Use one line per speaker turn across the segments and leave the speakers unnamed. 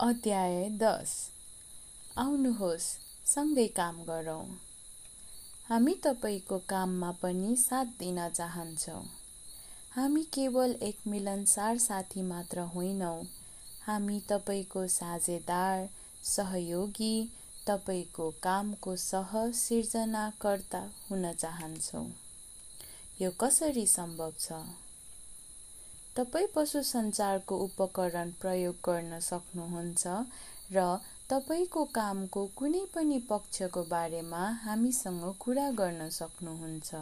अध्याय दस। आउनुहोस् सँगै काम गरौँ। हामी तपाईँको काममा पनि साथ दिन चाहन्छौँ। हामी केवल एक मिलनसार साथी मात्र होइनौँ। हामी तपाईँको साझेदार सहयोगी तपाईँको कामको सह सिर्जनाकर्ता हुन चाहन्छौँ। यो कसरी सम्भव छ? तपाईँ पशु सञ्चारको उपकरण प्रयोग गर्न सक्नुहुन्छ र तपाईँको कामको कुनै पनि पक्षको बारेमा हामीसँग कुरा गर्न सक्नुहुन्छ।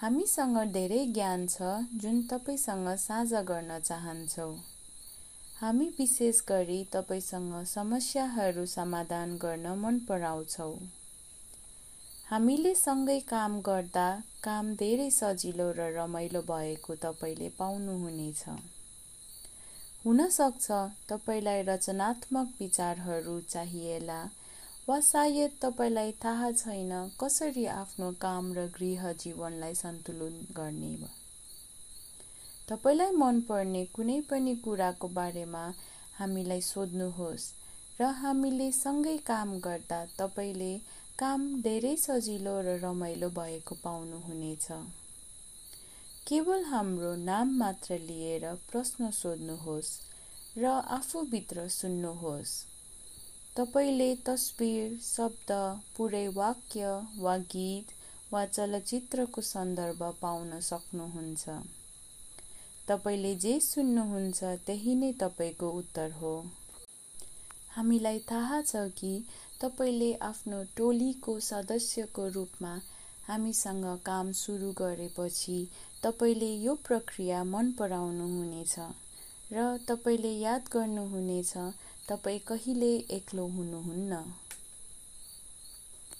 हामीसँग धेरै ज्ञान छ जुन तपाईँसँग साझा गर्न चाहन्छौँ। हामी विशेष गरी तपाईँसँग समस्याहरू समाधान गर्न मन पराउँछौँ। हामीले सँगै काम गर्दा काम धेरै सजिलो र रमाइलो भएको तपाईँले पाउनुहुनेछ। हुनसक्छ तपाईँलाई रचनात्मक विचारहरू चाहिएला वा सायद तपाईँलाई थाहा छैन कसरी आफ्नो काम र गृह जीवनलाई सन्तुलन गर्ने तपाईँलाई मनपर्ने कुनै पनि कुराको बारेमा हामीलाई सोध्नुहोस् र हामीले सँगै काम गर्दा तपाईँले काम धेरै सजिलो र रमाइलो भएको पाउनुहुनेछ। केवल हाम्रो नाम मात्र लिएर प्रश्न सोध्नुहोस् र आफूभित्र सुन्नुहोस्। तपाईँले तस्बिर शब्द पुरै वाक्य वा गीत वा चलचित्रको सन्दर्भ पाउन सक्नुहुन्छ। तपाईँले जे सुन्नुहुन्छ त्यही नै तपाईँको उत्तर हो। हामीलाई थाहा छ कि तपाईँले आफ्नो टोलीको सदस्यको रूपमा हामीसँग काम सुरु गरेपछि तपाईँले यो प्रक्रिया मन पराउनुहुनेछ र तपाईँले याद गर्नुहुनेछ तपाईँ कहिले एक्लो हुनुहुन्न।